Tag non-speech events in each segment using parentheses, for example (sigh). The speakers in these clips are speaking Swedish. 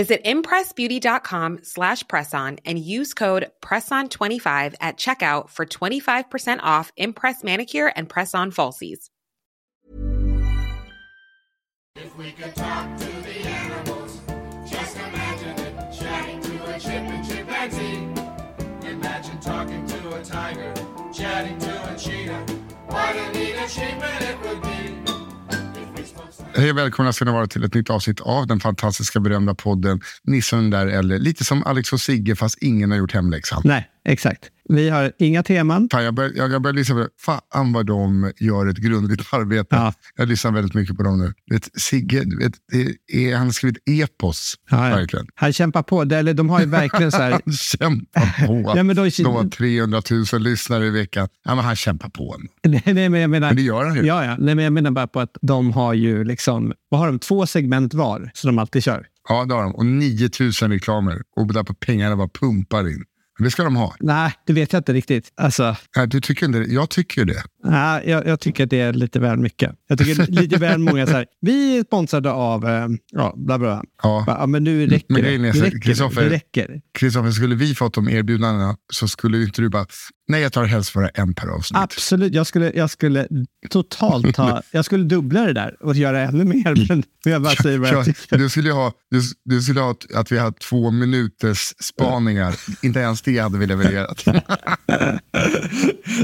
Visit impressbeauty.com slash presson and use code PRESSON25 at checkout for 25% off Impress Manicure and Press-On Falsies. If we could talk to the animals, just imagine it. Chatting to a chip and chimpanzee. Imagine talking to a tiger, chatting to a cheetah. What a neat achievement it would be. Hej och välkomna ska ni vara till ett nytt avsnitt av den fantastiska berömda podden Nisse och den där eller lite som Alex och Sigge fast ingen har gjort hemläxan. Nej, exakt. Vi har inga teman. Fan, jag börjar jag, börjar lyssna på det. Fan vad de gör ett grundligt arbete. Ja. Jag lyssnar väldigt mycket på dem nu. Vet, Sigge, vet, är, han har skrivit epos. Ja, ja. Verkligen. Han kämpar på. Det- Eller de har ju verkligen så här... (laughs) Han kämpar på. (laughs) Ja, men då- De har 300 000 lyssnare i veckan. Ja, men han kämpar på. (laughs) Nej, nej, men jag menar... Men det gör han ju. Ja, ja. Nej, men jag menar bara på att de har ju liksom... Vad har de? Två segment var som de alltid kör. Ja, det har de. Och 9000 reklamer. Och där på pengarna bara pumpar in. Det ska de ha. Nej, det vet jag inte riktigt. Alltså, Nej, du tycker inte det? Jag tycker det. Nej, jag, jag tycker att det är lite väl mycket. Jag tycker (laughs) lite väl många så här. Vi är sponsrade av... Eh, ja, bla bla. Ja. Ja, men nu räcker Men det. är Det räcker. Kristoffer- Det räcker. Kristoffer, skulle vi fått de erbjudandena så skulle inte du bara, nej jag tar helst bara en per avsnitt. Absolut. Jag skulle, jag skulle totalt ta... (laughs) Jag skulle dubbla det där och göra ännu mer. Men (laughs) jag bara säger vad jag Ja, tycker. du skulle ha, du, du skulle ha att- vi har två minuters spaningar. inte ens det hade vi levererat.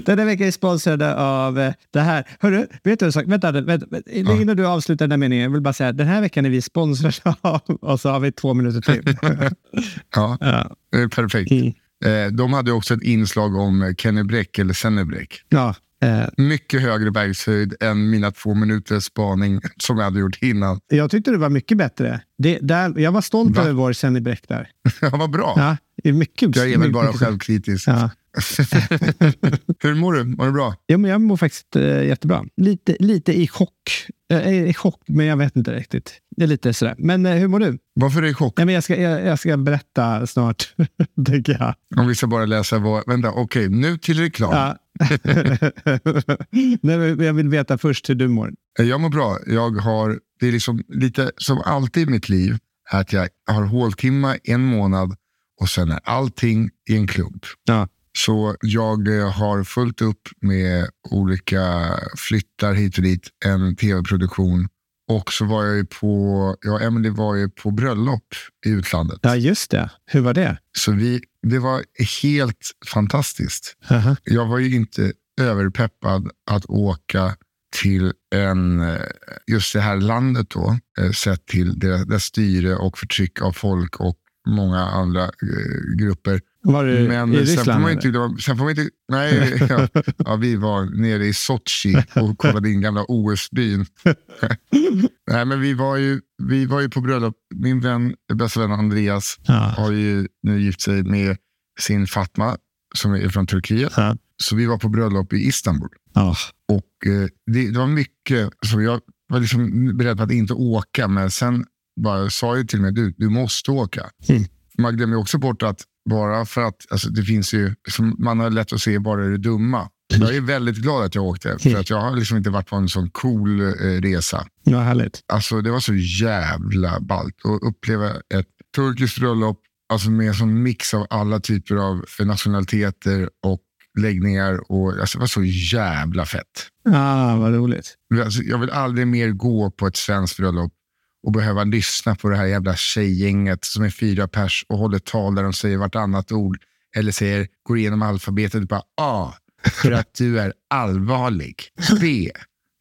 Den här veckan är sponsrade av eh, det här. Hörru, vet du en sak? Vänta, vänta, vänta. innan du avslutar den här meningen. Jag vill bara säga den här veckan är vi sponsrade (laughs) av och så har vi två minuter till. (laughs) (laughs) ja, ja. eh, perfekt. Mm. Eh, de hade också ett inslag om eh, Kenny Bräck eller Senne Bräck. ja. Eh, Mycket högre bergshöjd än mina två minuters spaning som jag hade gjort innan. jag tyckte det var mycket bättre. Det, där, jag var stolt Va? över vår Senny Bräck där. Ja, vad bra. Ja, det är mycket. Jag är väl bara självkritisk. Ja. (laughs) Hur mår du? Mår du bra? Ja, men jag mår faktiskt eh, jättebra. Lite, lite i chock. Jag är i chock, men jag vet inte riktigt. Det är lite sådär. Men eh, hur mår du? Varför är du i chock? Ja, men jag, ska, jag, jag ska berätta snart, (laughs) tänker jag. Om vi ska bara läsa vad... Vänta, okej, nu till reklam. Ja. (laughs) Nej, men jag vill veta först hur du mår. Jag mår bra. Jag har, det är liksom lite som alltid i mitt liv, att jag har håltimma en månad och sen är allting i en klump. Ja. Så jag eh, har fullt upp med olika flyttar hit och dit, en tv-produktion. Och så var jag ju på, ja, Emily var ju på bröllop i utlandet. ja, just det. Hur var det? Så vi, det var helt fantastiskt. Aha. Jag var ju inte överpeppad att åka till en, eh, just det här landet då, eh, sett till det, det styre och förtryck av folk och många andra eh, grupper. Var du Men i sen får Ryssland? man inte, eller? det sen får man inte, nej, (laughs) ja, ja, vi var nere i Sochi och kollade in gamla OS-byn. (laughs) nej, men vi var, ju, vi var ju på bröllop. Min vän, bästa vän Andreas Ja. har ju nu gift sig med sin Fatma som är från Turkiet. Ja. Så vi var på bröllop i Istanbul. Ja. Och eh, det, det var mycket, så jag var liksom beredd på att inte åka, men sen bara sa ju till mig, du, du måste åka. Mm. Man glömmer också bort att bara för att, alltså det finns ju, man har lätt att se bara det dumma. Jag är väldigt glad att jag åkte, för att jag har liksom inte varit på en sån cool eh, resa. ja, härligt. Alltså det var så jävla ballt att uppleva ett turkiskt bröllop alltså med en sån mix av alla typer av nationaliteter och läggningar. Och, alltså det var så jävla fett. Ah, vad roligt. Alltså, jag vill aldrig mer gå på ett svenskt bröllop och behöva lyssna på det här jävla tjejgänget som är fyra pers och håller tal där de säger vartannat ord eller säger, går igenom alfabetet och bara A för att du är allvarlig. B.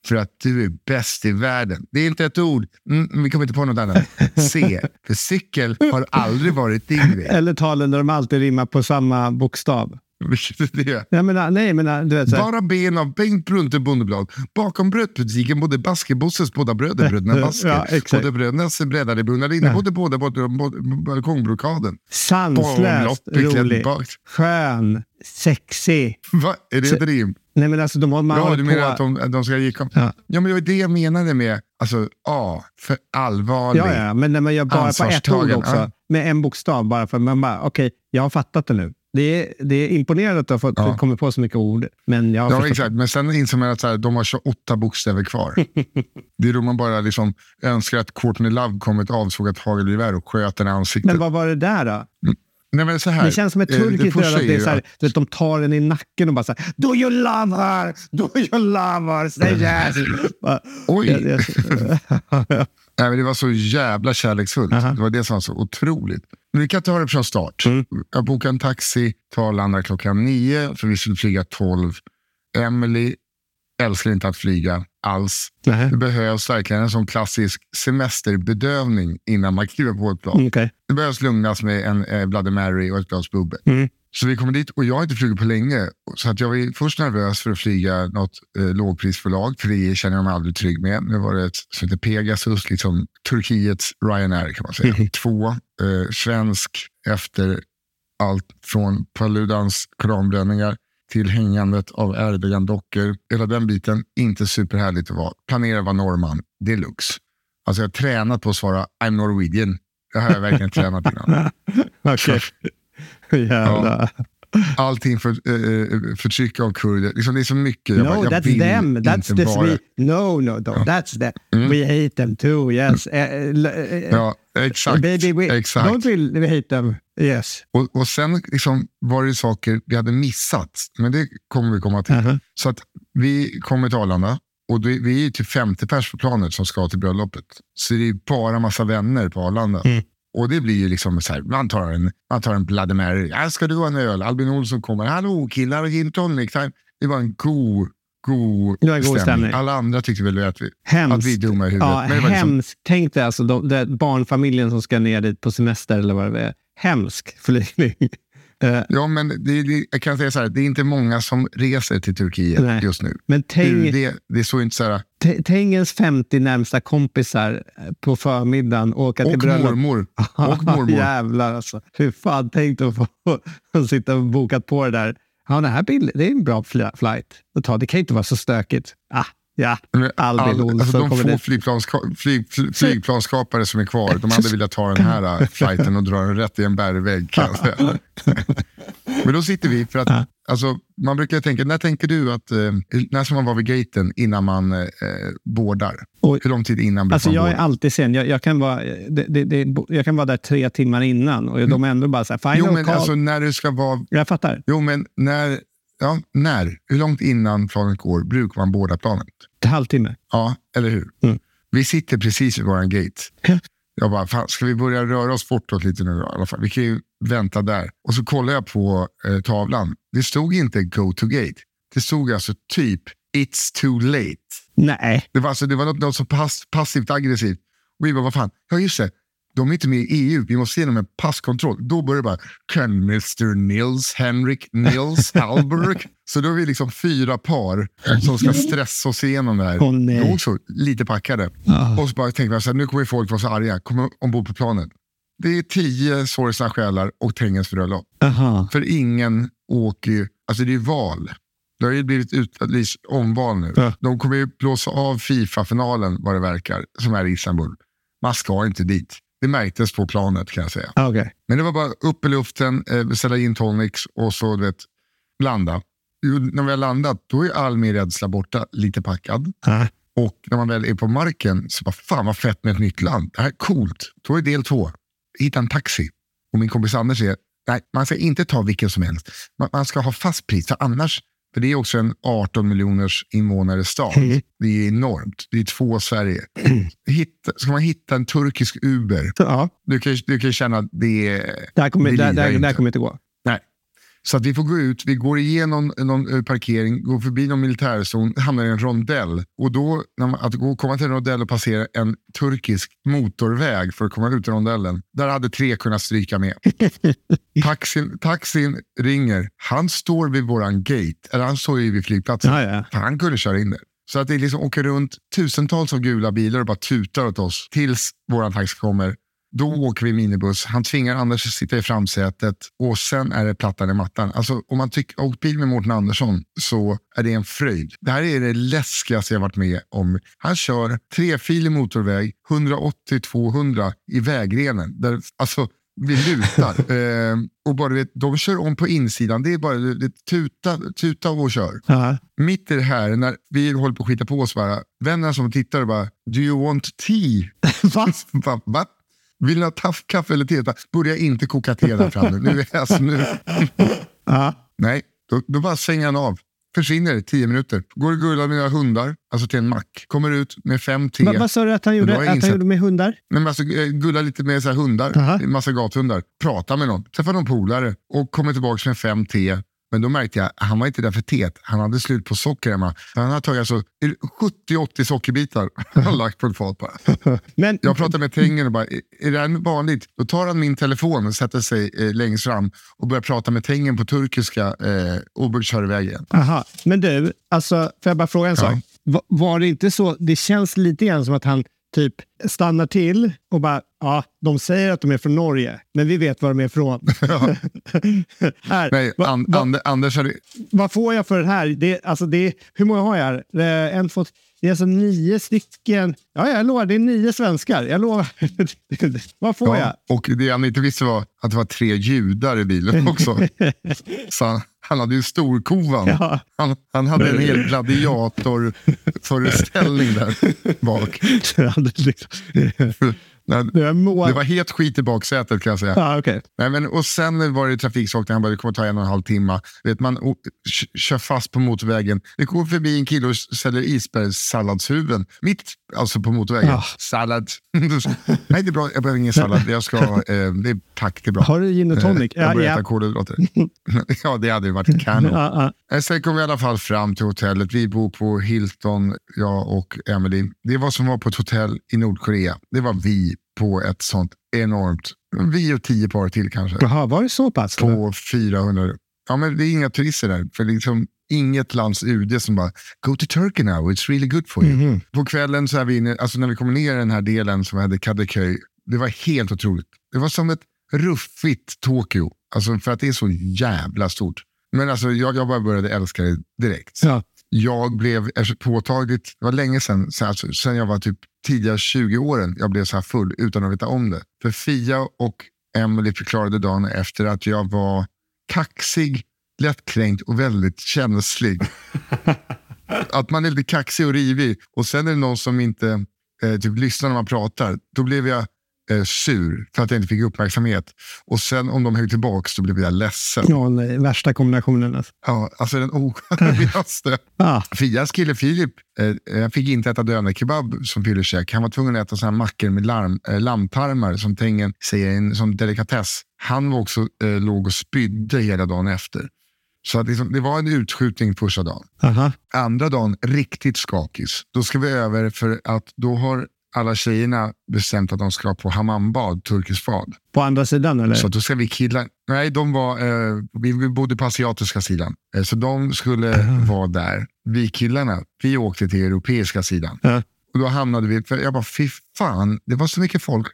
För att du är bäst i världen. Det är inte ett ord. Mm, mm vi kommer inte på något annat. C. För cykel har aldrig varit din grej. (laughs) Eller talen där de alltid rimmar på samma bokstav. Vilket är det? Nej, men du vet, så här, Bara ben av Bengt Brunte Bondeblad. Bakom brödbutiken bodde Baskebosses båda bröder, bröderna Basker. Ja, exakt. Både brödernas breddade bunnade inne, både båda på balkongbrokaden. sanslöst rolig, klädbak. skön, sexig. Va? Är det ett rim? Nej, men alltså, de, har- man Ja, du menar på- att de, de ska gick Ja. ja. ja, men det var det jag menade med alltså, A, för allvarlig. Ja, ja, men när man gör bara på ett ord också, med en bokstav bara för man bara, okej, jag har fattat det nu. Det är, det är imponerande att du har fått, Ja. kommit på så mycket ord, men jag Ja, exakt. Men sen insåg man att så här, de har 28 bokstäver kvar. (laughs) det är då man bara liksom önskar att Courtney Love kom med ett avsågat hagelgevär och sköt den i ansiktet. Men vad var det där då? Nej, men så här, Det känns som ett eh, turkiskt bröd. att Det är ju så här, att- de tar den i nacken och bara så här, Do you love her? Do you love her? Say yes! Bara- Oj. Jag- jag- (laughs) Nej, men det var så jävla kärleksfullt. Aha. Det var det som var så otroligt. Vi kan ta det från start. Mm. Jag bokade en taxi, tar landar klockan nio, för vi skulle flyga tolv. Emily älskar inte att flyga alls. Nej. Det behövs verkligen en sån klassisk semesterbedövning innan man kliver på ett plan. Mm, okej. Det behövs lugnas med en eh, Bloody Mary och ett glas bubbel. Mm. Så vi kommer dit och jag har inte flugit på länge. Så att jag var först nervös för att flyga något eh, lågprisbolag, för det känner jag mig aldrig trygg med. Nu var det ett som heter Pegasus, liksom Turkiets Ryanair kan man säga. (laughs) Två, eh, svensk efter allt från Paludans koranbränningar till hängandet av Erdogan-dockor. Hela den biten, inte superhärligt att vara. Planera att vara norrman, deluxe. Alltså jag har tränat på att svara I'm Norwegian. Det har jag verkligen tränat innan. (laughs) Okej. (laughs) Jävlar. Allting för eh, förtryck av kurder. Liksom det är så mycket. Jag, No, bara, that's them. That's the we. No, no, no. That's them. We hate them too. Yes. Eh, eh, eh, Ja, exakt. Baby, we exakt. don't we, we hate them. Yes. Och, och sen liksom var det saker vi hade missat. Men det kommer vi komma till. Aha. Så att vi kommer till Arlanda. Och vi är ju typ 50 pers på planet som ska till bröllopet. Så det är bara massa vänner på Arlanda. Mm. Och det blir ju liksom så här, man tar en, man tar en Bloody Mary. Ja, ska du ha en öl? Albin Olsson kommer. Hallå killar, gin tonic time. Det var en god, god, Det var en god stämning. Alla andra tyckte väl att vi, Hemskt. att vi är dumma i huvudet. Ja, Men det liksom- hemskt. Tänk dig alltså de, de, barnfamiljen som ska ner dit på semester eller vad det är. Hemsk flygning. (laughs) Eh, Ja, men det, det, jag kan säga så här, det är inte många som reser till Turkiet Nej. just nu. men tänk, Det, det är så inte så här, t- tänk ens 50 närmsta kompisar eh, på förmiddagen åka till och bröllop. mormor. (laughs) Och mormor. Jävlar alltså. Hur fan tänkt att få (laughs) att sitta och bokat på det där. Ja, det här bild, det är en bra fl- flight att ta. Det kan inte vara så stökigt. Ah, ja, Albin all- Olsson alltså, de få flygplanska, flyg, flyg, flygplanskapare som är kvar, de hade velat ta den här äh, (laughs) flighten och dra den rätt i en bergvägg. Men då sitter vi, för att alltså, man brukar tänka, när tänker du att, eh, när ska man vara vid gaten innan man eh, boardar? Oj. Hur lång tid innan Alltså man jag är boarda? alltid sen. Jag, jag, kan vara, det, det, det, jag kan vara där tre timmar innan och de är ändå bara så här, final Jo, men call. alltså när du ska vara Jag fattar. Jo, men när, ja, när? Hur långt innan planet går brukar man båda planet? Till halvtimme. Ja, eller hur? Mm. Vi sitter precis vid våran gate. Ja. Jag bara, fan, ska vi börja röra oss bortåt lite nu då? I alla fall? Vi kan ju vänta där. Och så kollar jag på eh, tavlan. Det stod inte go to gate. Det stod alltså typ it's too late. Nej. Det var, alltså, det var något, något så pass, passivt aggressivt. Och vi bara, vad fan? Ja, just det. De är inte med i EU. Vi måste igenom en passkontroll. Då börjar det bara, kan Mr Nils Henrik Nils Alberg? (laughs) Så då är vi liksom fyra par som ska stressa oss igenom det här. Nej. Är också lite packade. Och så bara tänkte man, så här, nu kommer folk vara så arga. Kommer ombord på planet. Det är tio sorgsna själar och Tengens bröllop. Aha. För ingen åker ju, alltså det är val. Det har ju blivit utlyst omval nu. Ja. De kommer ju blåsa av Fifa-finalen vad det verkar, som är i Istanbul. Man ska inte dit. Det märktes på planet kan jag säga. Ah, Okej. Men det var bara upp i luften, eh, beställa in tonics och så du vet, landa. När vi har landat, då är all min rädsla borta, lite packad. Ah. Och när man väl är på marken, så bara fan vad fett med ett nytt land. Det här är coolt. Då är del två. Hitta en taxi. Och min kompis Anders säger, nej, man ska inte ta vilken som helst. Man, man ska ha fast pris, för annars, för det är också en 18 miljoners invånare stad. Mm. Det är enormt. Det är två Sverige. Hitta, ska man hitta en turkisk Uber, Ja, du kan, du kan känna att det det här kommer, Det det, lirar det, här kommer inte gå. Så att vi får gå ut, vi går igenom någon eh, parkering, går förbi någon militärzon, hamnar i en rondell. Och då, att gå, komma till en rondell och passera en turkisk motorväg för att komma ut i rondellen. Där hade tre kunnat stryka med. (laughs) Taxin, taxin ringer. Han står vid våran gate, eller han står ju vid flygplatsen. Ja, ja. För han kunde köra in där. Så att det liksom åker runt tusentals av gula bilar och bara tutar åt oss tills våran taxi kommer. Då åker vi minibuss. Han tvingar Anders att sitta i framsätet och sen är det plattan i mattan. Alltså, om man tycker åkt bil med Mårten Andersson så är det en fröjd. Det här är det läskigaste jag varit med om. Han kör trefilig motorväg, 180-200 i vägrenen. Där, alltså, vi lutar. (laughs) eh, och bara, vet, de kör om på insidan. Det är bara det, tuta, tuta och kör. Ja. Mitt i det här, när vi håller på att skita på oss, bara, vännerna som tittar och bara, do you want tea? (laughs) Va? (laughs) Va? Va? Vill ni ha taff, kaffe eller te? Börja inte koka te där framme. Nu alltså, nu. Ja. Nej, då, då bara svänger han av. Försvinner i tio minuter. Går och gullar med några hundar, alltså till en mack. Kommer ut med fem te. Va, vad sa du att han gjorde, att han gjorde med hundar? Nej, men alltså, eh, gulla lite med så hundar, Aha. en massa gathundar. Prata med någon, träffa någon polare och kommer tillbaka med fem te. Men då märkte jag att han var inte där för teet. Han hade slut på socker hemma. Han hade tagit alltså 70-80 sockerbitar har (laughs) lagt på ett fat bara. (laughs) Men, Jag pratade med Tengen och bara, "Är- det här vanligt? Då tar han min telefon och sätter sig eh, längst fram och börjar prata med Tengen på turkiska eh, och kör iväg igen. aha. Men du, alltså, får jag bara fråga en Ja. sak? Va, var det inte så, det känns lite grann som att han typ stannar till och bara, ja, de säger att de är från Norge, men vi vet var de är ifrån. (laughs) (laughs) här, Nej, va, an, va, Ande- Anders hade, vad får jag för det här? Det, alltså det, hur många har jag här? En, två, det är alltså nio stycken. Ja, jag lovar, det är nio svenskar. Jag lovar. (laughs) vad får jag? ja, och det han inte visste var att det var tre judar i bilen också. Så han, han hade ju storkovan. Ja. Han, han hade en hel gladiatorföreställning där bak. Nej, Det var helt skit i baksätet kan jag säga. Ja, okej. Nej, men, och sen var det trafikstockning. Han bara, det kommer ta en och en halv timme. Vet, man o- k- kör fast på motorvägen. Det går förbi en kille och säljer isbergssalladshuvuden. Mitt alltså på motorvägen. Ja. Sallad. (laughs) Nej, det är bra. Jag behöver ingen sallad. Jag ska, eh, det är, tack, det är bra. Har du gin och tonic? Eh, Jag Ja, börjar ja. äta kolhydrater. (laughs) ja, det hade ju varit kanon. Ja, ja. Eh, Sen kom vi i alla fall fram till hotellet. Vi bor på Hilton, jag och Emily. Det var som var på ett hotell i Nordkorea. Det var vi på ett sånt enormt, vi och tio par till kanske, Jaha, var det så pass? på 400. Ja, men det är inga turister där. För liksom inget lands UD som bara, go to Turkey now, it's really good for you. Mhm. På kvällen så är vi inne, alltså när vi kommer ner i den här delen som hade Kadeköy, det var helt otroligt. Det var som ett ruffigt Tokyo, alltså för att det är så jävla stort. Men alltså jag, jag bara började älska det direkt. Ja. Jag blev alltså, påtagligt, det var länge sedan, så alltså, sen jag var typ tidiga 20-åren, jag blev så här full utan att veta om det. För Fia och Emily förklarade dagen efter att jag var kaxig, lättkränkt och väldigt känslig. (laughs) att man är lite kaxig och rivig och sen är det någon som inte eh, typ lyssnar när man pratar. Då blev jag eh, sur för att jag inte fick uppmärksamhet. Och sen om de höll tillbaka då blev jag ledsen. Ja, nej, värsta kombinationen. Alltså. Ja, alltså den oskönaste. (laughs) Ah, Fias kille Filip eh, jag fick inte äta dönerkebab som fyllekäk. Han var tvungen att äta såna här mackor med larm, eh, lammtarmar som Tengen säger är en sån delikatess. Han var också eh, låg och spydde hela dagen efter. Så att liksom, det var en utskjutning första dagen. aha. Andra dagen riktigt skakis. Då ska vi över för att då har alla tjejerna bestämt att de ska på hammambad, turkisk bad. På andra sidan eller? Så då ska vi killar, nej de var, eh, vi, bodde på asiatiska sidan. Eh, så de skulle vara där. Vi killarna, vi åkte till europeiska sidan. Ja. Och då hamnade vi, för jag bara fy fan, det var så mycket folk.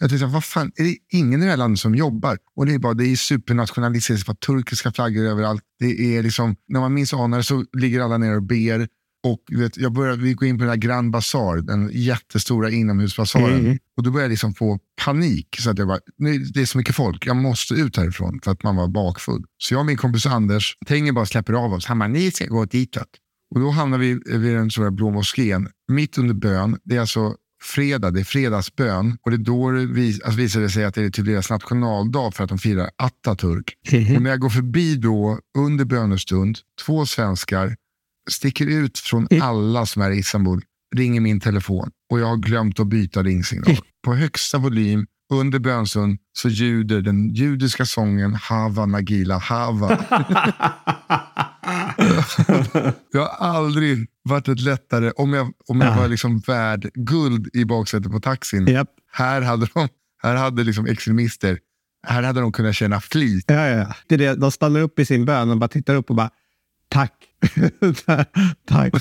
Jag tänkte, vad fan, är det ingen i det här landet som jobbar? Och det är bara, det är supernationalistiskt, var turkiska flaggor överallt. Det är liksom, när man minns anar så ligger alla ner och ber. Och vet, jag började, vi går in på den här Grand Bazaar, den jättestora inomhusbasaren. Mm. Och då började jag liksom få panik. Så att jag bara, nu, det är så mycket folk, jag måste ut härifrån för att man var bakfull. Så jag och min kompis Anders, Tenger bara släpper av oss. Han bara, ni ska gå ditåt. Och då hamnar vi vid den stora blå moskén, mitt under bön. Det är alltså fredag, det är fredagsbön. Och det då det vis, alltså visar det sig att det är typ deras nationaldag för att de firar Atatürk. Och när jag går förbi då under bönestund, två svenskar sticker ut från alla som är i Istanbul, ringer min telefon och jag har glömt att byta ringsignal. På högsta volym under bönstund så ljuder den judiska sången Hava Nagila Hava. (laughs) (laughs) det har aldrig varit ett lättare, om jag, om jag var liksom värd guld i baksätet på taxin. Japp. Här hade, de, här hade liksom extremister, här hade de kunnat känna flit. Ja, ja. Det är det. De stannar upp i sin bön och bara tittar upp och bara tack. (laughs) tack.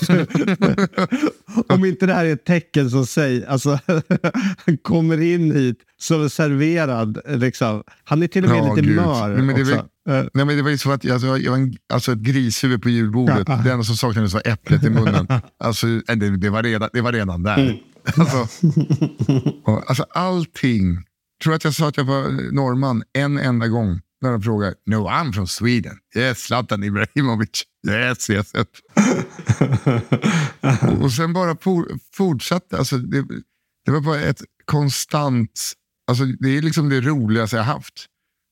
(laughs) Om inte det här är ett tecken som säger, alltså han kommer in hit som serverad. Liksom. Han är till och med Ja, lite gud. mör Nej, men det också. var- Eh, Nej, men det var ju så att jag, alltså, jag var en, alltså ett grishuvud på julbordet. Ja. Det enda som saknades var äpplet i munnen. (laughs) Alltså, eh, det, det, var redan, det var redan där. Mm. (laughs) Alltså, och, alltså allting. Tror att jag sa att jag var norrman en enda gång. När de frågade, no I'm from Sweden. Yes, Zlatan Ibrahimovic. Yes, yes. yes. och, (laughs) och sen bara for, fortsatte. Alltså, det, det var bara ett konstant, alltså, det är liksom det roligaste jag haft.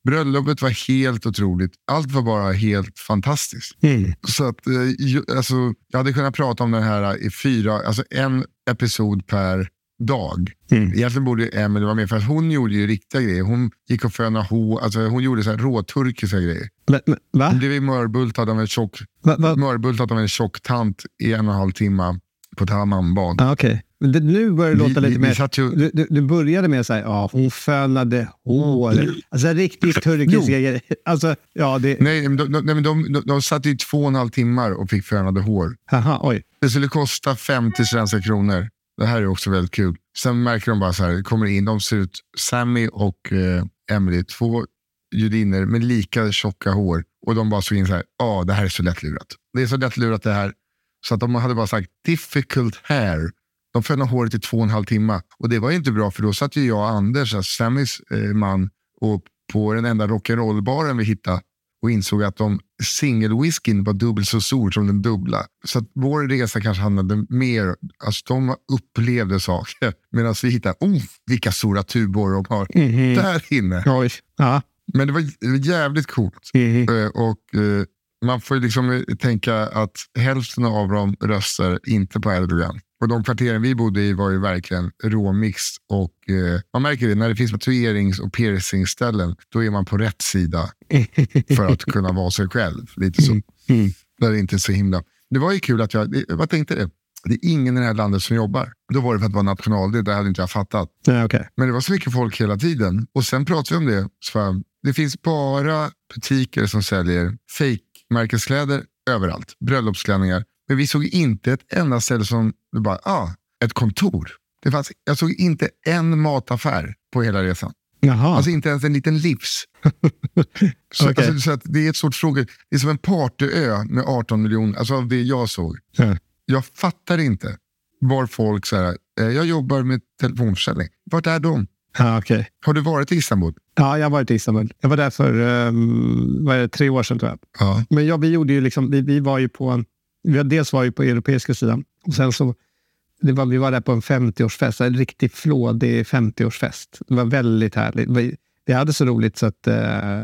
Bröllopet var helt otroligt. Allt var bara helt fantastiskt. Mm. Så att, eh, alltså, jag hade kunnat prata om den här i fyra, alltså en episod per dag. Mm. Egentligen borde Emelie vara med för att hon gjorde ju riktiga grejer. Hon gick och fönade hår, alltså hon gjorde så här råturkiska grejer. Men, men, va? Hon blev mörbultad av en tjock, va, va? mörbultad av en tjock tant i en och en halv timme på ett hammambad. Ah, Okej. Det- Nu börjar det låta Vi- lite vi- mer... ju- Du, du, började med att säga ja, hon fönade hår. Alltså riktigt turkiska. Alltså, ja, det... Nej, men de, de, de, de, de satt i två och en halv timmar och fick fönade hår. Aha, oj. Det skulle kosta 50 svenska kronor. Det här är också väldigt kul. Sen märker de bara så här, kommer in, de ser ut, Sammy och eh, Emily, två judinnor med lika tjocka hår. Och de bara såg in så här, ja det här är så lättlurat. Det är så lättlurat det här. Så att de hade bara sagt difficult hair. De fönade håret i två och en halv timme. Och det var ju inte bra för då satt ju jag och Anders, alltså Sammys eh, man, och på den enda rock'n'roll-baren vi hittade och insåg att de singelwhiskyn var dubbelt så stor som den dubbla. Så att vår resa kanske handlade mer, alltså de upplevde saker. (laughs) Medan vi hittade, oh vilka stora tubor de har där inne. Oj. Ja. Men det var, jävligt coolt. Mhm. Eh, Och eh, man får ju liksom tänka att hälften av dem röstar inte på Erdogan. Och de kvarteren vi bodde i var ju verkligen råmix. Och eh, man märker det, när det finns tatuerings och piercingställen, då är man på rätt sida (laughs) för att kunna vara sig själv. Lite så. Mm. Där det inte är så himla... Det var ju kul att jag, det, vad tänkte det? Det är ingen i det här landet som jobbar. Då var det för att vara nationaldag, det hade inte jag fattat. Ja, okej. Men det var så mycket folk hela tiden. Och sen pratade vi om det. Så det finns bara butiker som säljer fake-märkeskläder överallt. Bröllopsklänningar. Men vi såg inte ett enda ställe som det bara, ah, ett kontor. Det fanns, jag såg inte en mataffär på hela resan. Jaha. Alltså inte ens en liten livs. (laughs) så, Okej. alltså, så att det är ett stort fråga. Det är som en partyö med 18 miljoner, alltså av det jag såg. Ja. Jag fattar inte var folk så här, eh, jag jobbar med telefonförsäljning. Vart är de? Ja, okej. Har du varit i Istanbul? Ja, jag har varit i Istanbul. Jag var där för um, vad är det, tre år sedan tror jag. Ja. Men ja, vi, gjorde ju liksom, vi, vi var ju på en, vi dels var ju på europeiska sidan och sen så det var, vi var där på en 50-årsfest, en riktigt flådig 50-årsfest. Det var väldigt härligt. Vi, vi hade så roligt så att eh,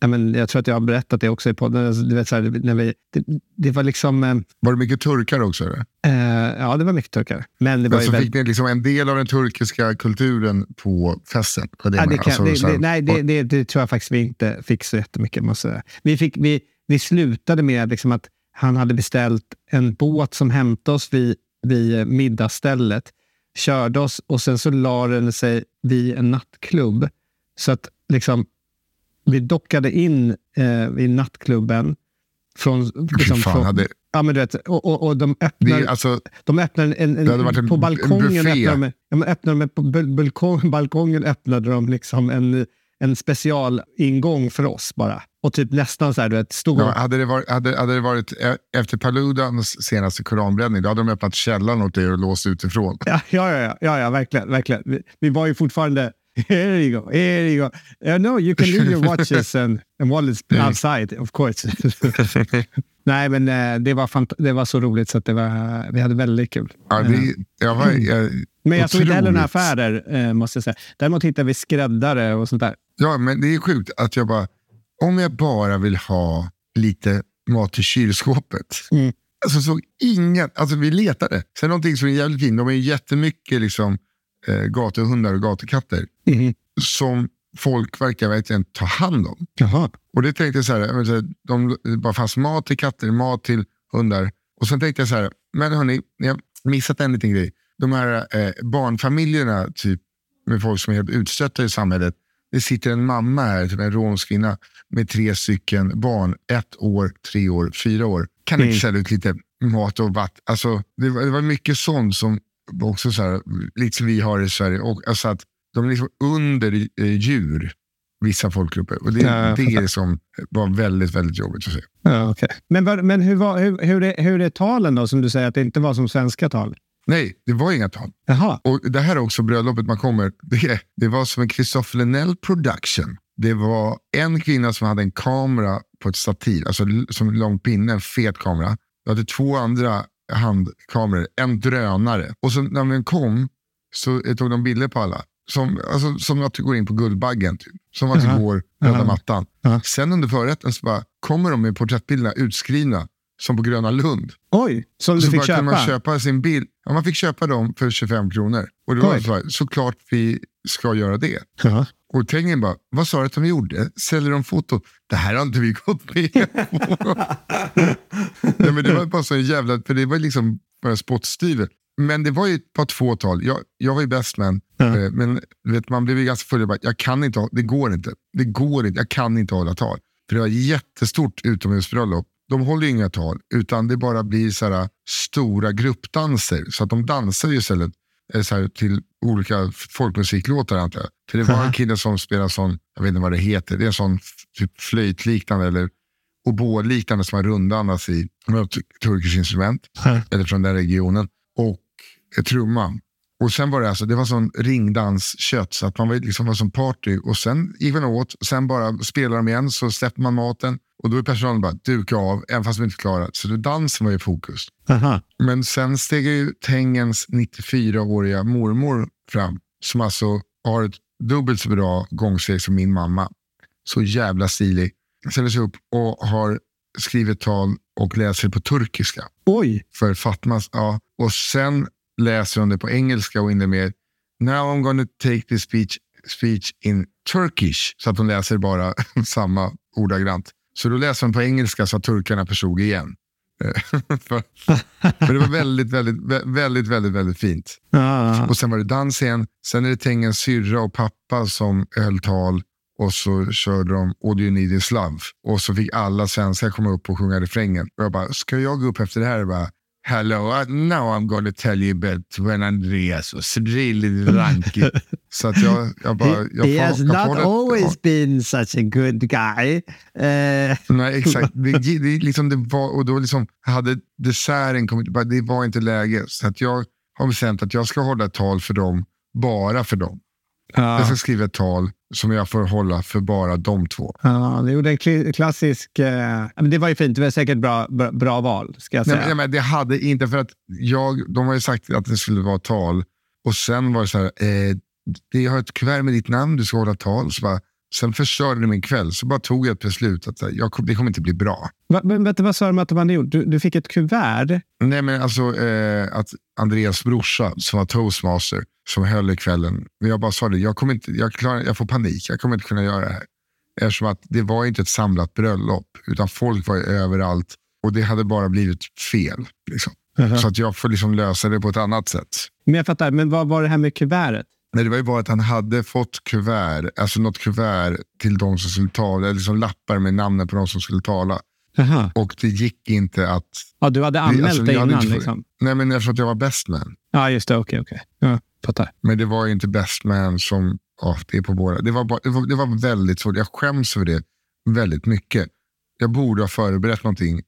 ja, men jag tror att jag har berättat det också i podden. Alltså, Du vet, så här, när vi, det, det var liksom, eh, Var det mycket turkar också? Eller? eh, ja det var mycket turkar. Men det var ju Alltså, väldigt, fick ni liksom en del av den turkiska kulturen på festen? Var det Ja, jag det menar. kan, Alltså, det, så här- det, nej, det, tror jag faktiskt vi inte fick så jättemycket. Måste jag vi, fick, vi, vi slutade med liksom att han hade beställt en båt som hämtade oss vid, vid middagsstället, körde oss och sen så la den sig vid en nattklubb. Så att liksom, vi dockade in eh, vid nattklubben. Från, liksom, fan, från, hade- ja, men du vet, och, och, och de det öppnar... är, alltså, De öppnade en, en, Det en- på en balkongen. buffé. öppnade de, ja, öppnade de på bal- balkong, balkongen öppnade de liksom en, en specialingång för oss bara. Och typ nästan så här, du vet, stod ja, hade, det varit, hade, hade det varit e- efter Paludans senaste koranbränning, då hade de öppnat källaren åt er och låst utifrån. Ja, ja, ja, ja, ja verkligen. verkligen. Vi, vi var ju fortfarande... Here you go, here you go. Uh, no, you can leave your watches (laughs) and, and wallets outside, of course. (laughs) Nej, men eh, det, var det var så roligt så att det var, vi hade väldigt kul. Ja, det, jag var, jag, Men jag såg inte heller några affärer, eh, måste jag säga. Däremot hittade vi skräddare och sånt där. Ja, men det är sjukt att jag bara, om jag bara vill ha lite mat i kylskåpet. Mm. Alltså såg ingen, alltså vi letade. Sen någonting som är jävligt fint, de är jättemycket liksom eh, gatuhundar och gatukatter Mhm. som folk verkar verkligen ta hand om. Jaha. Och det tänkte jag så här, här, de, det bara fanns mat till katter, mat till hundar. Och sen tänkte jag så här, men hörni, ni har missat en liten grej. De här eh, barnfamiljerna, typ med folk som är helt utstötta i samhället. Det sitter en mamma här, typ en romsk kvinna, med tre stycken barn. Ett år, tre år, fyra år. Kan Mm. inte sälja ut lite mat och vatten? Alltså, det, var, det var mycket sånt som också så här, lite som vi har i Sverige. Och, alltså att de är liksom under eh, djur, vissa folkgrupper. Och det, Ja, det är det som var väldigt, väldigt jobbigt att se. Ja, okay. Men, men hur, var, hur, hur, är, hur är talen då, som du säger att det inte var som svenska tal? Nej, det var inga tal. Jaha. Och det här är också bröllopet man kommer. Det, det var som en Christopher Lenell production. Det var en kvinna som hade en kamera på ett stativ, alltså som en lång pinne, en fet kamera. Du hade två andra handkameror, en drönare. Och så när den kom så tog de bilder på alla. Som, alltså, som att du går in på Guldbaggen, typ. som att du Jaha. går röda mattan. Ja. Sen under förrätten så bara, kommer de med porträttbilderna utskrivna som på Gröna Lund. Oj, som du så fick bara köpa? kunde man köpa sin bild. Ja, man fick köpa dem för 25 kronor. Och det var så här, såklart vi ska göra det. Ja. Och Tengen bara, vad sa du att de gjorde? Säljer de foton? Det här har inte vi gått med på. (laughs) Nej, men det var bara så jävla, för det var liksom bara spottstyver. Men det var ju ett par två tal. Jag, jag var ju best man, Ja. eh, men vet, man blev ju ganska full. Jag, bara, jag kan inte, det går inte. Det går inte, jag kan inte hålla tal. För det var jättestort utomhusbröllop. De håller inga tal, utan det bara blir så här, stora gruppdanser. Så att de dansar ju istället eh, så till olika folkmusiklåtar antar jag. För det var en (laughs) kille som spelar sån, jag vet inte vad det heter, det är en sån typ flöjtliknande eller oboe-liknande som har rundandas i turkiskt instrument, (laughs) eller från den regionen, och eh, trumma. Och sen var det alltså, det var sån ringdanskött så att man var, liksom var som party och sen gick man åt, sen bara spelade de igen så släppte man maten och då är personalen bara duka av, även fast de inte klarat. Så då dansen var i fokus. Aha. Men sen steg ju Tengens 94-åriga mormor fram, som alltså har ett dubbelt så bra gångsteg som min mamma. Så jävla stilig. Ställer sig upp och har skrivit tal och läser på turkiska Oj, för Fatmas. Ja. Och sen läser hon det på engelska och inne med Now I'm gonna take this speech, speech in Turkish. Så att hon läser bara (laughs) samma ordagrant. Så då läser hon på engelska så att turkarna förstod igen. (laughs) För, för det var väldigt, väldigt, vä- väldigt, väldigt, väldigt fint. ja. Och sen var det dans igen. Sen är det Tengens syrra och pappa som höll tal. Och så körde de All You Need Is Love. Och så fick alla svenskar komma upp och sjunga refrängen. Och jag bara, ska jag gå upp efter det här bara Hello, uh, now I'm gonna tell you about when Andreas was really drunk. så att jag, jag bara... Jag He has not always been such a good guy. Eh, Nej, exakt. (laughs) Det, det, liksom, det var, och då liksom hade desserten kommit, det var inte läge. Så att jag har bestämt att jag ska hålla ett tal för dem, bara för dem. Jag ja. ska skriva ett tal som jag får hålla för bara de två. Ja, det gjorde en klassisk... Eh, men det var ju fint. Det var säkert bra, bra, bra val, ska jag Nej, säga. men, ja, men det hade inte, för att jag, de har ju sagt att det skulle vara tal och sen var det så här, eh, jag har ett kuvert med ditt namn, du ska hålla tal. Så bara, sen förstörde det min kväll, så bara tog jag ett beslut att jag, det kommer inte bli bra. Va, men, du, vad sa de att de hade gjort? Du, du fick ett kuvert. Nej, men alltså eh, att Andreas brorsa som var toastmaster som höll i kvällen. Men jag bara sa det, jag, kommer inte, jag, klarar, jag får panik, jag kommer inte kunna göra det här. Eftersom att det var inte ett samlat bröllop, utan folk var överallt och det hade bara blivit fel. Liksom. Så att jag får liksom lösa det på ett annat sätt. Men jag fattar, men vad var det här med kuvertet? Nej, det var ju bara att han hade fått kuvert, alltså något kuvert till de som skulle tala, eller liksom lappar med namnen på de som skulle tala. Jaha. Och det gick inte att... Ja, du hade anmält alltså, dig innan? inte Liksom. Nej, men eftersom att jag var best man. Ja, just det. Okej, okej. Ja, fattar. Men det var inte best man som, ja, det är på våra. Det var, bara, det, var, det var väldigt svårt. Jag skäms för det väldigt mycket. Jag borde ha förberett någonting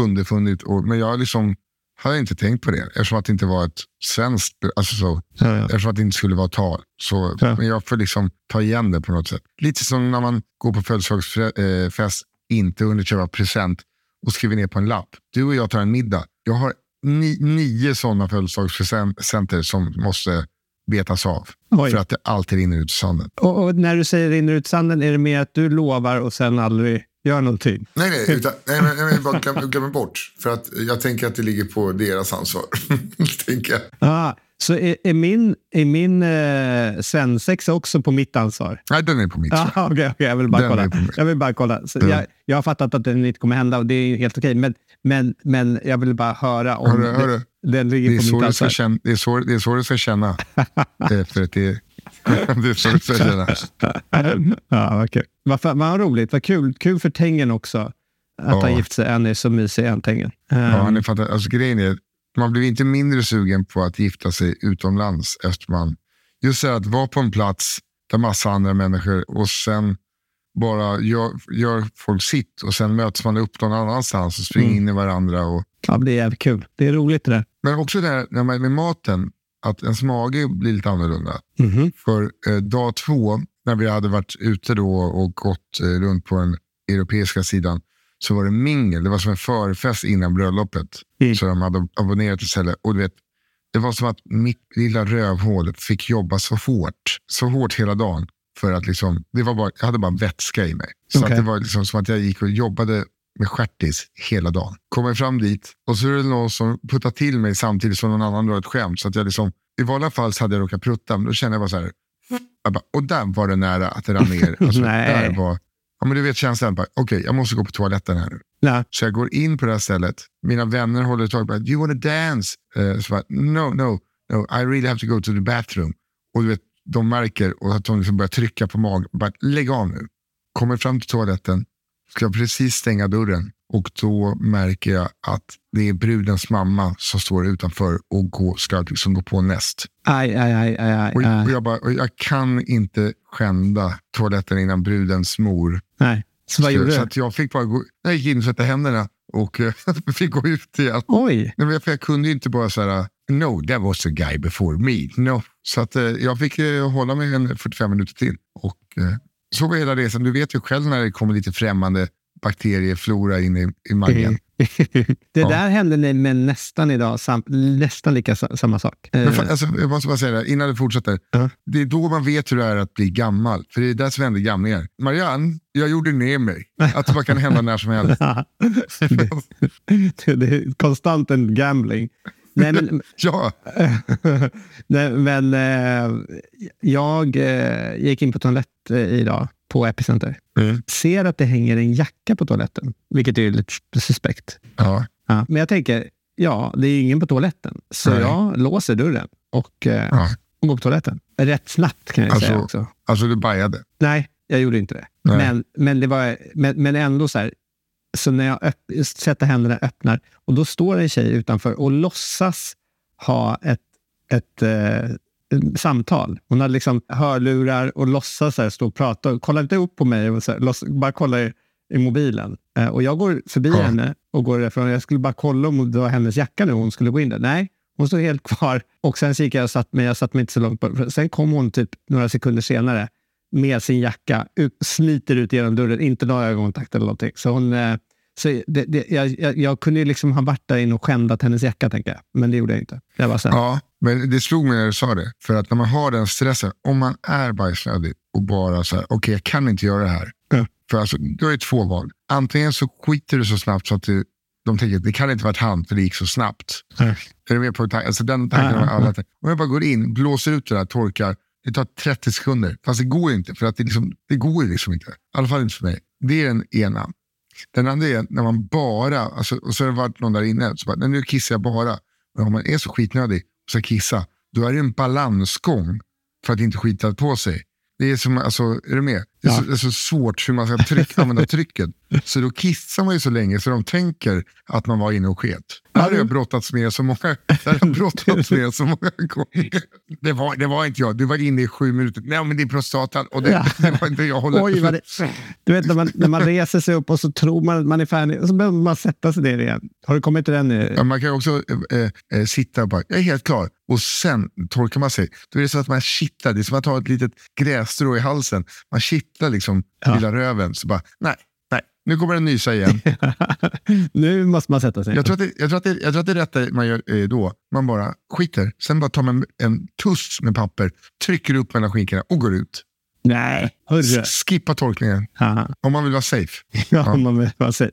underfundigt, och, men jag liksom hade inte tänkt på det eftersom att det inte var ett svenskt, alltså så, Ja, ja. eftersom att det inte skulle vara tal. Så, Ja. Men jag får liksom ta igen det på något sätt. Lite som när man går på födelsedagsfest, inte hunnit köpa present och skriver ner på en lapp. Du och jag tar en middag. Jag har ni, nio sådana födelsedagspresenter som måste betas av. Oj. För att det alltid rinner ut i sanden. Och, och när du säger rinner ut sanden, är det mer att du lovar och sen aldrig gör någonting? Nej, nej, utan, nej, men, nej, men bara glöm, glöm bort. För att jag tänker att det ligger på deras ansvar. (laughs) tänker jag. Ah, Så är, är min, är min eh, svensexa också på mitt ansvar? Nej, den är på mitt. Ja. okay, okay, jag vill bara Den kolla. Jag vill bara kolla. Så Ja. jag, jag har fattat att den inte kommer hända och det är helt okej. Men, men, men jag vill bara höra om Hörru, hörru. Den, den ligger Det är, på mitt ansvar. känna, det, är så, det är så du ska känna. det, är för att det, är- (laughs) det är så du ska känna. ja, kul. Vad, fan- vad roligt. Vad kul. Kul för Tengen också. Att Ja. han gift sig. Han är så mysig, han Tengen. Um, Ja, han är fantastisk. Alltså, grejen är, man blir inte mindre sugen på att gifta sig utomlands efter man... Just här att vara på en plats där massa andra människor och sen bara gör, gör folk sitt och sen möts man upp någon annanstans och springer Mm. in i varandra. Och, ja, det är jävligt kul. Det är roligt det där. men också det här med maten, att ens mage blir lite annorlunda. Mhm. För eh, dag två, när vi hade varit ute då och gått eh, runt på den europeiska sidan, så var det mingel. Det var som en förfest innan bröllopet. Mm. Så de hade abonnerat istället. Och du vet, det var som att mitt lilla rövhål fick jobba så hårt, så hårt hela dagen. För att liksom, det var bara, jag hade bara vätska i mig. Så Okej. att det var liksom som att jag gick och jobbade med stjärtis hela dagen. Kommer fram dit och så är det någon som puttar till mig samtidigt som någon annan drar ett skämt. Så att jag liksom, I vanliga fall så hade jag råkat prutta, men då kände jag bara så här. Bara, och där var det nära att det rann ner. (laughs) Alltså, där var, men du vet känslan, okej jag måste gå på toaletten här nu. Ja. Så jag går in på det här stället. Mina vänner håller tag på Do you want to dance? Eh, så bara, no, no, no, I really have to go to the bathroom. Och du vet, de märker och att de liksom börjar trycka på magen. Bara, lägg av nu. Kommer fram till toaletten, ska precis stänga dörren och då märker jag att det är brudens mamma som står utanför och går, ska liksom gå på näst. Aj, aj, aj, aj, aj, Och, och jag, bara, och jag kan inte skända toaletten innan brudens mor Nej. Så vad gjorde så du? att jag fick bara gå, jag gick in och sätta händerna och eh, (laughs) fick gå ut igen. Oj. Nej, för jag kunde ju inte bara säga no, that was the guy before me. No. Så att, eh, jag fick eh, hålla mig en 45 minuter till. Och, så var hela resan. Du vet ju själv när det kommer lite främmande bakterieflora in i, i magen. (laughs) det Ja. där hände med nästan idag, sam, nästan lika sa, samma sak. Men Eh, fa- alltså, jag måste bara säga det här, innan du fortsätter. Ja. Det är då man vet hur det är att bli gammal. För det är där som händer gamlingar. Marianne, jag gjorde ner mig. Att det bara kan hända när som helst. (laughs) (laughs) det, det är konstant en gambling. Nej, men, (laughs) ja, (laughs) Nej, men eh, jag eh, gick in på toalett eh, idag på Epicenter. Mm. Ser att det hänger en jacka på toaletten, vilket är lite suspekt. ja. Ja, men jag tänker, ja, det är ingen på toaletten. Så Nej. jag låser dörren och, eh, ja. och går på toaletten. Rätt snabbt kan jag Alltså- säga också. Alltså du bajade. Nej, jag gjorde inte det. Nej. Men, men, det var, men, men ändå så här. Så när jag öpp, sätter händerna öppnar och då står en tjej utanför och låtsas ha ett, ett eh, samtal. Hon hade liksom hörlurar och låtsas här, stå och prata. Och kollar inte upp på mig och så här, låts, bara kollar i, i mobilen. Eh, och jag går förbi Ja. henne och går därifrån. Jag skulle bara kolla om det var hennes jacka nu hon skulle gå in där. Nej, hon stod helt kvar. Och sen gick jag och satt mig. Jag satt mig inte så långt på. Sen kom hon typ några sekunder senare med sin jacka, ut, sliter ut genom dörren, inte några ögonkontakt eller någonting. Så hon, eh, så det, det, jag, jag, kunde ju liksom ha varit där inne och skändat hennes jacka, tänker jag. Men det gjorde jag inte. Jag var. Ja, men det slog mig när du sa det. För att när man har den stressen, om man är bajsnödig och bara så här, okej jag kan inte göra det här. Ja. För alltså, du har ju två val. Antingen så skiter du så snabbt så att du, de tänker att det kan inte varit han för det gick så snabbt. Ja. Är du med på tanken? Alltså den tanken har alla. Om jag bara går in, blåser ut det där, torkar. Det tar 30 sekunder. Fast det går inte. För att det, liksom, det går liksom inte. I alla fall inte för mig. Det är den ena. Den andra är när man bara, alltså, och så har det varit någon där inne, så bara, nu kissar jag bara. Men om man är så skitnödig och ska kissa, då är det en balansgång för att inte skita på sig. Det är som, alltså, är du med? Det är, Ja. så, det är så svårt hur man ska tryck, (laughs) använda trycket. Så då kissar man ju så länge så de tänker att man var inne och sket. Det här har jag brottats med så många, det här har brottats med så många gånger. Det var, det var inte jag, du var inne i sju minuter. Nej men det är prostatan och det, Ja. (laughs) det var inte jag. Håller. Oj, det, du vet när man, när man reser sig upp och så tror man att man är färdig och så behöver man sätta sig ner igen. Har du kommit till den nu? Ja, man kan också eh, eh, sitta och bara, jag är helt klar. Och sen torkar man sig. Då är det så att man kittlar. Det är som att ha ett litet grässtrå i halsen. Man kittlar liksom Ja. lilla röven. Så bara, nej, nej, nu kommer den nysa igen. (laughs) nu måste man sätta sig. Jag tror att det, jag tror att det, jag tror att det är rätta man gör eh, då. Man bara skiter. Sen bara tar man en tuss med papper, trycker upp mellan skinkorna och går ut. Nej, hörru. Skippa torkningen. Ja, Om man vill vara safe. (laughs) ja. man vill vara safe.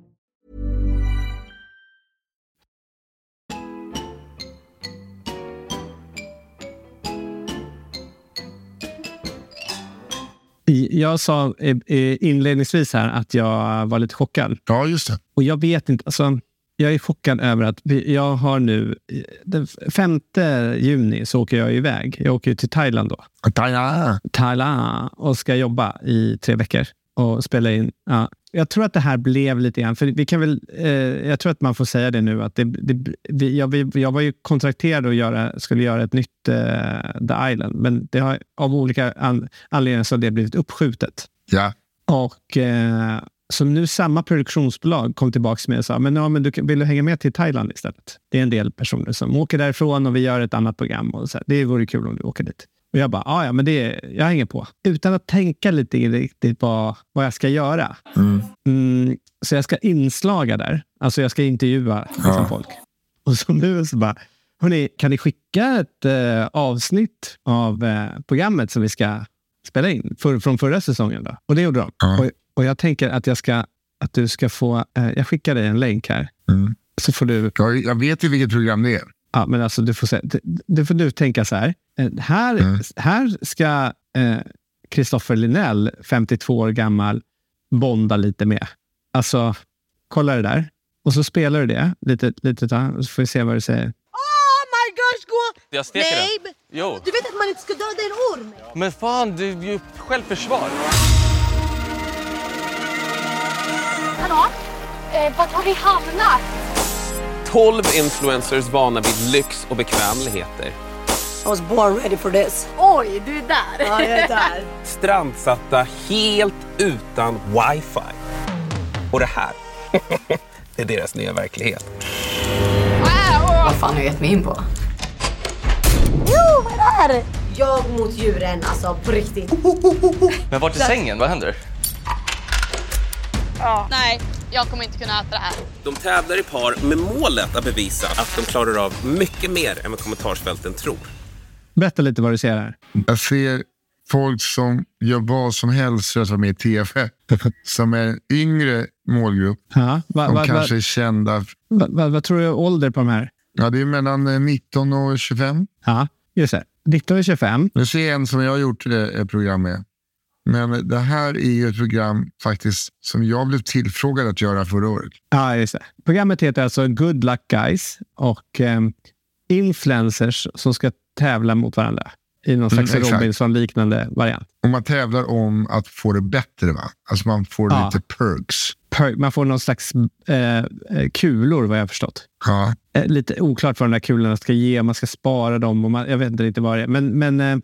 Jag sa eh, eh, inledningsvis här att jag var lite chockad. Ja, just det. Och jag vet inte. Alltså, jag är chockad över att jag har nu... Den 5 juni så åker jag iväg. Jag åker till Thailand då. Taja. Thailand och ska jobba i tre veckor och spela in. Ja. Jag tror att det här blev lite grann, för vi kan väl, eh, jag tror att man får säga det nu, att det, det, vi, jag, vi, jag var ju kontrakterad att göra, skulle göra ett nytt eh, The Island, men det har, av olika an, anledningar så har det blivit uppskjutet. Ja. Och eh, så nu samma produktionsbolag kom tillbaka till mig och sa, men, ja, men du vill du hänga med till Thailand istället? Det är en del personer som åker därifrån och vi gör ett annat program. Och så här, det vore kul om du åker dit. Och jag bara, "Ja, ja, men det, jag hänger på. Utan att tänka lite riktigt vad, vad jag ska göra. Mm, så jag ska inslaga där. Alltså jag ska intervjua liksom, folk. Och så nu så bara, hörni, kan ni skicka ett eh, avsnitt av eh, programmet som vi ska spela in för, från förra säsongen? Då? Och det gjorde de. Ja. Och, och jag tänker att, jag ska, att du ska få, eh, jag skickar dig en länk här. Mm. Så får du, Jag, jag vet ju vilket program det är. Ja, men alltså du får, se, du, du får nu tänka så här. Eh, här, Mm. här ska Kristoffer Linell, 52 år gammal, bonda lite med. Alltså, kolla det där. Och så spelar du det lite, lite så får vi se vad du säger. Oh my gosh, gå! Jag steker Nej, den. Jo. Du vet att man inte ska döda en orm? Men fan, det är ju självförsvar. Hallå? Eh, vart har vi hamnat? 12 influencers vana vid lyx och bekvämligheter. I was born ready for this. Oj, du är där. Ja, jag är där. (laughs) Strandsatta helt utan wifi. Och det här, (laughs) det är deras nya verklighet. Vad fan har jag gett mig in på? Jo, vad är det här? Jag mot djuren, alltså på riktigt. Men vart är sängen? Vad händer? Nej, jag kommer inte kunna äta det här. De tävlar i par med målet att bevisa att de klarar av mycket mer än vad kommentarsfälten tror. Berätta lite vad du ser här. Jag ser folk som gör vad som helst för att vara med i tv. (laughs) Som är en yngre målgrupp. Ja, va, De va, kanske va, är kända. va, va, vad tror du är ålder på de här? Ja, det är mellan eh, 19 och 25. Ja, just det. 19 och 25. Nu ser jag en som jag har gjort eh, ett program med. Men det här är ju ett program faktiskt som jag blev tillfrågad att göra förra året. Ja, just det. Programmet heter alltså Good Luck Guys och eh, influencers som ska tävla mot varandra i någon slags Mm. Robinson-liknande variant. Och man tävlar om att få det bättre. va? Alltså man får Ja. lite perks. Per- Man får någon slags eh, eh, kulor, vad jag har förstått. Ja. Eh, lite oklart vad de där kulorna ska ge, man ska spara dem. Och man, jag vet inte riktigt vad det är. Men, men eh,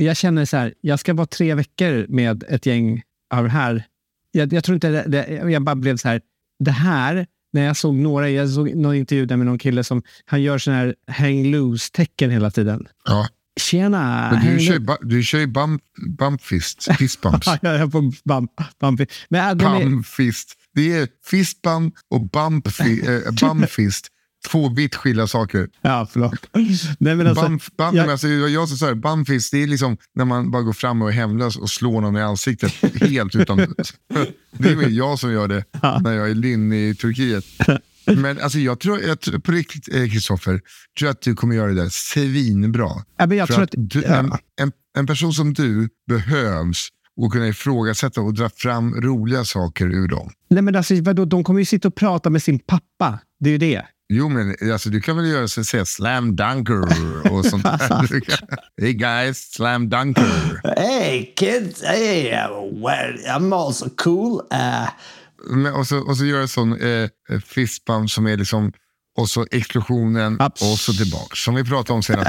jag känner så här, jag ska vara tre veckor med ett gäng av det här. Jag, jag tror inte det, det, jag bara blev så här, det här, när jag såg några, jag såg någon intervju där med någon kille som, han gör sån här hang loose-tecken hela tiden. Ja. Tjena! Men du kör, ba- du kör ju bump, bump fist. Fist (laughs) bumps. Ja, jag är på bump, bump. Men äh, de är, fist. Det är fist bump och bump, fi, eh, bump fist. Två vitt skilda saker. Ja, förlåt. Nej, men alltså, Bumf, bumf, jag- alltså, jag sa det, bumfist, det är liksom när man bara går fram och är hemlös och slår någon i ansiktet (laughs) helt utan... Det är väl jag som gör det när jag är lynn i Turkiet. Men alltså, jag tror, jag, tror- på riktigt eh, Kristoffer, tror att du kommer göra det där svinbra. Ja, men jag För tror att att- du, ja. en, en, en person som du behövs och kunna ifrågasätta och dra fram roliga saker ur dem. Nej, men alltså, vadå, de kommer ju sitta och prata med sin pappa. Det är ju det. Jo, men alltså, du kan väl göra så säga slam dunker och sånt där. (laughs) Hey guys, slam dunker. Hey kids, hey, uh, well, I'm also cool. Uh, Men, och, så, och så göra sån eh, fistbump som är liksom, och så explosionen och så tillbaka. Som vi pratade om senast.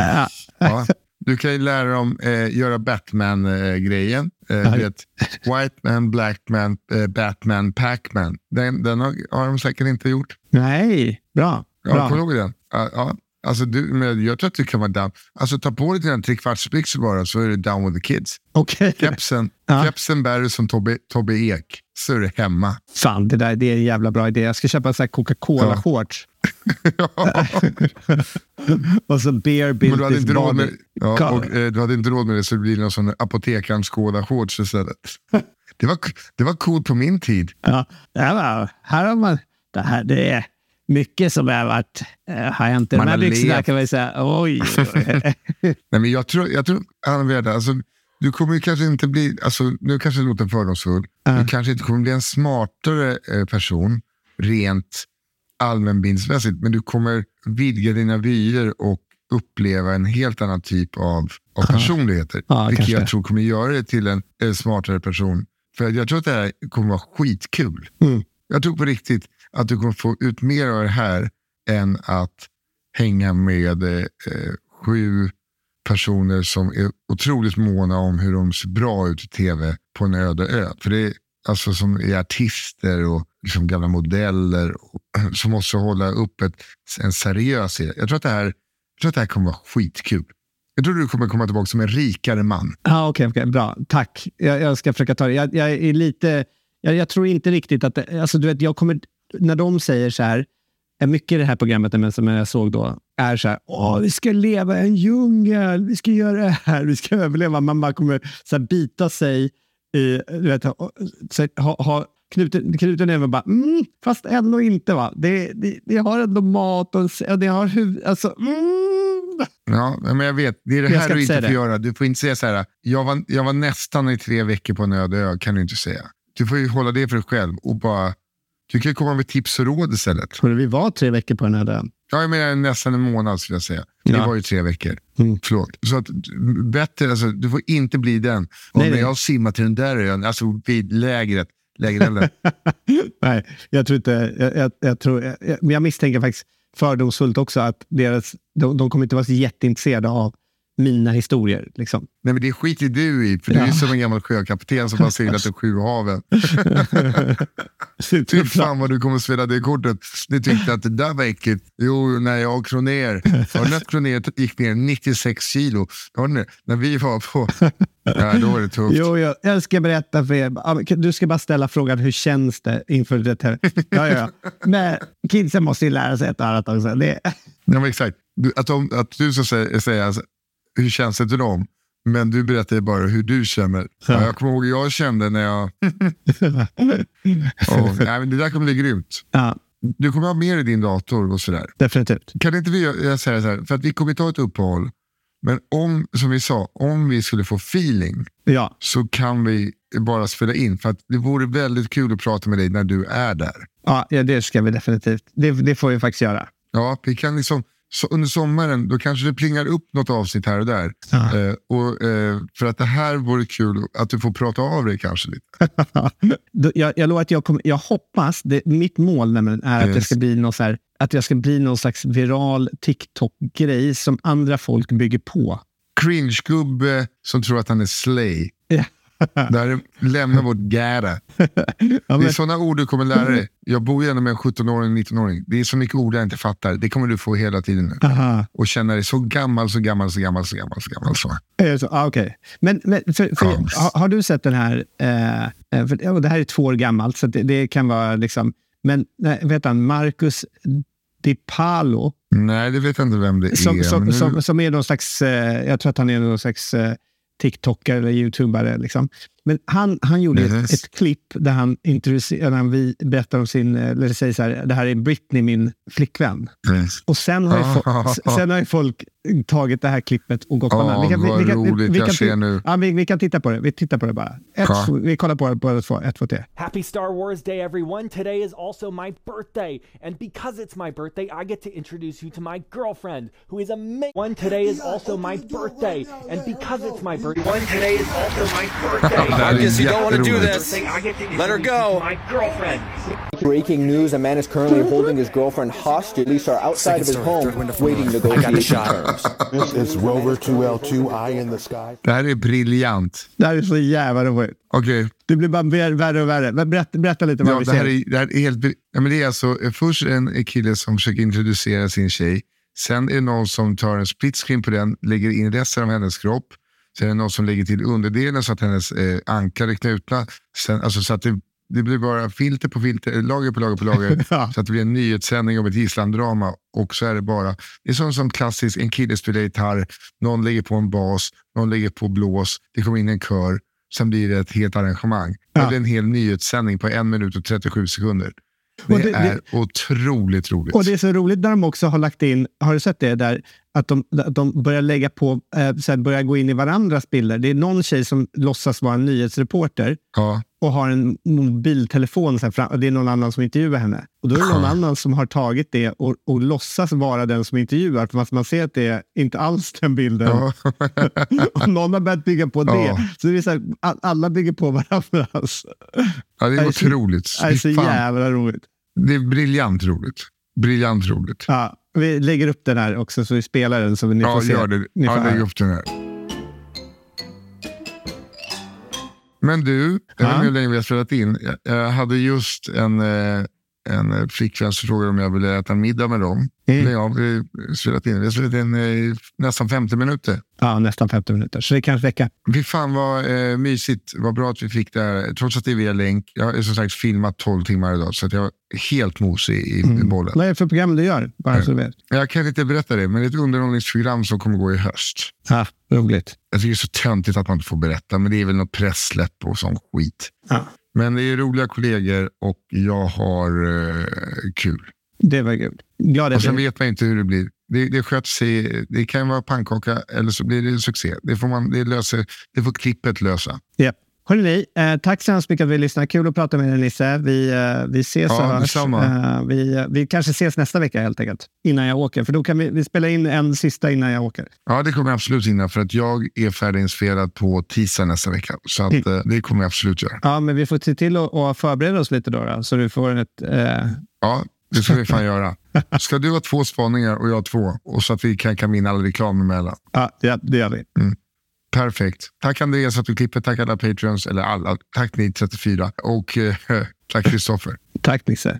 (laughs) Ja. Du kan ju lära dem eh, göra Batman-grejen. Eh, vet, White man, Black man, eh, Batman, Pac-Man. Den, den har, har de säkert inte gjort. Nej, bra. Ja, kommer du ihåg den? Ja, ja. Alltså, du, men jag tror att du kan vara down. Alltså, ta på dig dina trekvartsbyxor bara så är du down with the kids. Okej. Kepsen, (laughs) kepsen bär du som Tobbe, Tobbe Ek, så är du hemma. Fan, det, där, det är en jävla bra idé. Jag ska köpa en Coca-Cola-shorts. (laughs) (laughs) och så beer Men du hade built inte råd med, ja, och, eh, du hade inte råd med det så det blir någon sån apotekarens shorts istället. Det var, det var coolt på min tid. Ja, det här, var, här har man... Det, här, det är mycket som har varit... eh, har hänt i de Man här har byxorna levt. kan man ju säga. Oj. (laughs) Nej, men jag tror, jag tror Anna alltså, du kommer kanske inte bli, alltså, nu kanske det låter fördomsfull, du kanske inte kommer bli en smartare eh, person rent allmänbildningsmässigt, men du kommer vidga dina vyer och uppleva en helt annan typ av, av personligheter. Ja, vilket kanske. jag tror kommer göra dig till en eh, smartare person. För jag tror att det här kommer vara skitkul. Mm. Jag tror på riktigt att du kommer få ut mer av det här än att hänga med eh, sju personer som är otroligt måna om hur de ser bra ut i tv på en öde ö. För det är alltså som är artister och liksom gamla modeller och, (clears throat) som måste hålla upp ett, en seriös serie. Jag tror att det här, jag tror att det här kommer vara skitkul. Jag tror du kommer komma tillbaka som en rikare man. Ja, Okej, okej, bra. Tack. Jag, jag ska försöka ta det. Jag, jag är lite... Jag, jag tror inte riktigt att... Det, alltså, du vet, jag kommer, när de säger så här, är mycket i det här programmet men som jag såg då, är så här, Åh, vi ska leva i en djungel, vi ska göra det här, vi ska överleva. Bara kommer så här, bita sig i... Du vet, så, här, ha, ha knuten, knuten och bara, mm, fast ändå inte. va. Det, det, det har ändå mat och det har huvud... Alltså, mm. Ja, men jag vet. Det är det Jag här du inte får det. göra. Du får inte säga så här, jag var, jag var nästan i tre veckor på en öde ö, kan du inte säga. Du får ju hålla det för dig själv och bara, du kan komma med tips och råd istället. Hörru, vi var tre veckor på den här ön. Ja, jag menar nästan en månad skulle jag säga. Det Ja. var ju tre veckor. Mm. Förlåt. Så att, bättre, alltså, du får inte bli den. Och Nej, när jag simmar till den där ön, alltså vid lägret, lägerelden. (laughs) Nej, jag tror inte... Jag, jag, jag, tror, jag, jag misstänker faktiskt fördomsfullt också att deras, de, de kommer inte vara så jätteintresserade av mina historier. Liksom. Nej, men det skiter du i, för du är Ja. som en gammal sjökapten som har seglat de sju haven. (laughs) Fy fan vad du kommer att spela det kortet. Du tyckte att det där var äckligt. Jo, när jag och Kroner, har du att Kroner gick ner 96 kilo? Du det? När vi var på... Ja, då var det tufft. Jo, jag, jag ska berätta för er. Ja, Du ska bara ställa frågan hur känns det inför det här? Ja, ja. Men kidsen måste ju lära sig ett och annat också. Det, Ja, men exakt. Du, att, de, att du ska säga, säga hur känns det till dem? Men du berättar bara hur du känner. Ja, jag kommer ihåg hur jag kände när jag... (laughs) Åh, nej, men det där kommer bli grymt. ja, Du kommer ha mer i din dator och sådär. definitivt. Kan inte vi jag säga så här, för att vi kommer ta ett uppehåll. Men om, som vi sa, om vi skulle få feeling Ja, så kan vi bara spela in. För att det vore väldigt kul att prata med dig när du är där. ja, ja det ska vi definitivt. Det, det får vi faktiskt göra. Ja, vi kan liksom, så under sommaren då kanske det plingar upp något avsnitt här och där. Ja. Eh, och, eh, för att det här vore kul att du får prata av dig kanske lite. (laughs) Jag, jag lovar att jag kommer, jag hoppas, det, mitt mål nämligen är att, jag ska bli någon här, att jag ska bli någon slags viral TikTok-grej som andra folk bygger på. Cringe-gubbe som tror att han är slay. Ja. Där lämna vårt gära. (laughs) Ja, Det är men, sådana ord du kommer lära dig. (laughs) Jag bor ju ändå med en 17-åring och 19-åring. Det är så mycket ord jag inte fattar. Det kommer du få hela tiden nu. aha. Och känna dig så gammal, så gammal, så gammal, så gammal, så gammal. Så. Är det så? Ah, Okej. Men, men för, för, Ja. har, har du sett den här? Eh, eh, för, och det här är två år gammalt, så det, det kan vara liksom... Men vet han, Marcus DiPalo. Nej, det vet jag inte vem det är. Som, som, men nu- som, som är någon slags, eh, jag tror att han är någon slags eh, TikTokare eller YouTubare. Liksom. Men han, han gjorde ett, Yes. ett klipp där han, introducerar, där han vi berättar om sin, eller säger så här, det här är Britney, min flickvän. Yes. Och sen har, ju fo- sen har ju folk tagit det här klippet och gått Ja, banan. vad roligt. Jag kan ser ti- nu. Ja, vi, vi kan titta på det. Vi tittar på det bara. Ett, Ja. Vi kollar på det båda två. Ett, två, tre. Happy Star Wars Day, everyone. Today is also my birthday. And because it's my birthday, I get to introduce you to my girlfriend, who is amazing. One today is also my birthday. And because it's my birthday, one today is also my birthday. (laughs) Marcus, you don't wanna do jätteroligt. this. To Let her go. to my girlfriend. Breaking news, a man is currently holding his girlfriend hostage. Police are outside of his home waiting negotiation terms. This is Rover 2L2, Eye in the Sky. Det här är briljant. Det här är så jävla roligt. Okej. Det blir bara mer- värre och värre. Men Berätta, berätta lite vad Ja, vi det, ser. här är, det här är helt... Ja, men det är alltså eh, först en kille som försöker introducera sin tjej. Sen är det någon som tar en split screen på den, lägger in resten av hennes kropp. Sen är det någon som lägger till underdelen så att hennes eh, ankar är knutna. Sen, alltså, så att det, det blir bara filter på filter, lager på lager på lager. (laughs) Ja. Så att det blir en nyhetssändning om ett gisslandrama. Och så är det bara, det är som, som klassiskt, en kille spelar gitarr, någon lägger på en bas, någon lägger på blås, det kommer in en kör. Sen blir det ett helt arrangemang. Ja. Det blir en hel nyhetssändning på en minut och 37 sekunder. Det, det- det- är otroligt roligt. Och det är så roligt när de också har lagt in, har du sett det där, att de, att de börjar lägga på, eh, så här, börjar gå in i varandras bilder. Det är någon tjej som låtsas vara en nyhetsreporter Ja. och har en mobiltelefon så här fram, och det är någon annan som intervjuar henne. Och då är det någon Ja. annan som har tagit det och, och låtsas vara den som intervjuar, för man, ser att det är inte alls den bilden. Ja. (laughs) och någon har börjat bygga på det. Så det är så här, all- alla bygger på varandra. (laughs) Alltså. ja, det är är så- otroligt. Det är så jävla roligt. Det är briljant roligt. Briljant roligt. Ja, vi lägger upp den här också så vi spelar den så ni Ja, får se. gör det. Ni får Ja, lägg upp den här. Men du, jag vet inte hur länge vi har spelat in. Jag, jag hade just en, eh, en eh, flickvän som frågade om jag ville äta middag med dem. Mm. Ja, vi har spelat in. Vi har spelat in eh, nästan 50 minuter. Ja, nästan 50 minuter. Så det kan räcka. Fy fan vad eh, mysigt. Vad bra att vi fick det här. Trots att det är via länk. Jag har som sagt filmat 12 timmar idag. Så att jag är helt mosig i, i bollen. Vad är det för program du gör? Bara så du vet. Jag kan inte berätta det, men det är ett underhållningsprogram som kommer gå i höst. Ja, roligt. Jag tycker det är så töntigt att man inte får berätta, men det är väl något presssläpp och sån skit. Ja. Men det är roliga kollegor och jag har eh, kul. Det var kul. Glad Och sen vet man inte hur det blir. Det, det sköter sig. Det kan vara pannkaka eller så blir det succé. Det får, man, det löser, det får klippet lösa. ja. Hörrni, eh, tack så hemskt mycket att vi lyssnade. Kul att prata med dig Nisse. Vi, eh, vi ses Ja, och hörs. Eh, vi, vi kanske ses nästa vecka helt enkelt. Innan jag åker. För då kan vi, vi spela in en sista innan jag åker. Ja, det kommer jag absolut hinna för att jag är färdiginspelad på tisdag nästa vecka. Så att, eh, det kommer jag absolut göra. Ja, men vi får se till att, att förbereda oss lite då. då så du får ett... Eh... Ja, det ska vi fan göra. Ska du ha två spaningar och jag två? Och så att vi kan kamma in all reklam emellan. (laughs) Ja, det, det gör vi. Perfekt. Tack Andreas att du klipper. Tack alla patreons, eller alla. Tack ni 34. Och eh, (laughs) tack Kristoffer. Tack Nisse.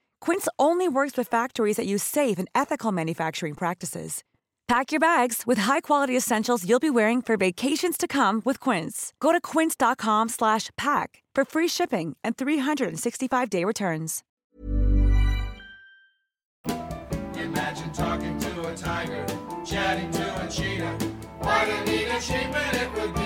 Quince only works with factories that use safe and ethical manufacturing practices. Pack your bags with high-quality essentials you'll be wearing for vacations to come with Quince. Go to quince.com slash pack for free shipping and 365-day returns. Imagine talking to a tiger, chatting to a cheetah. What a neat achievement it would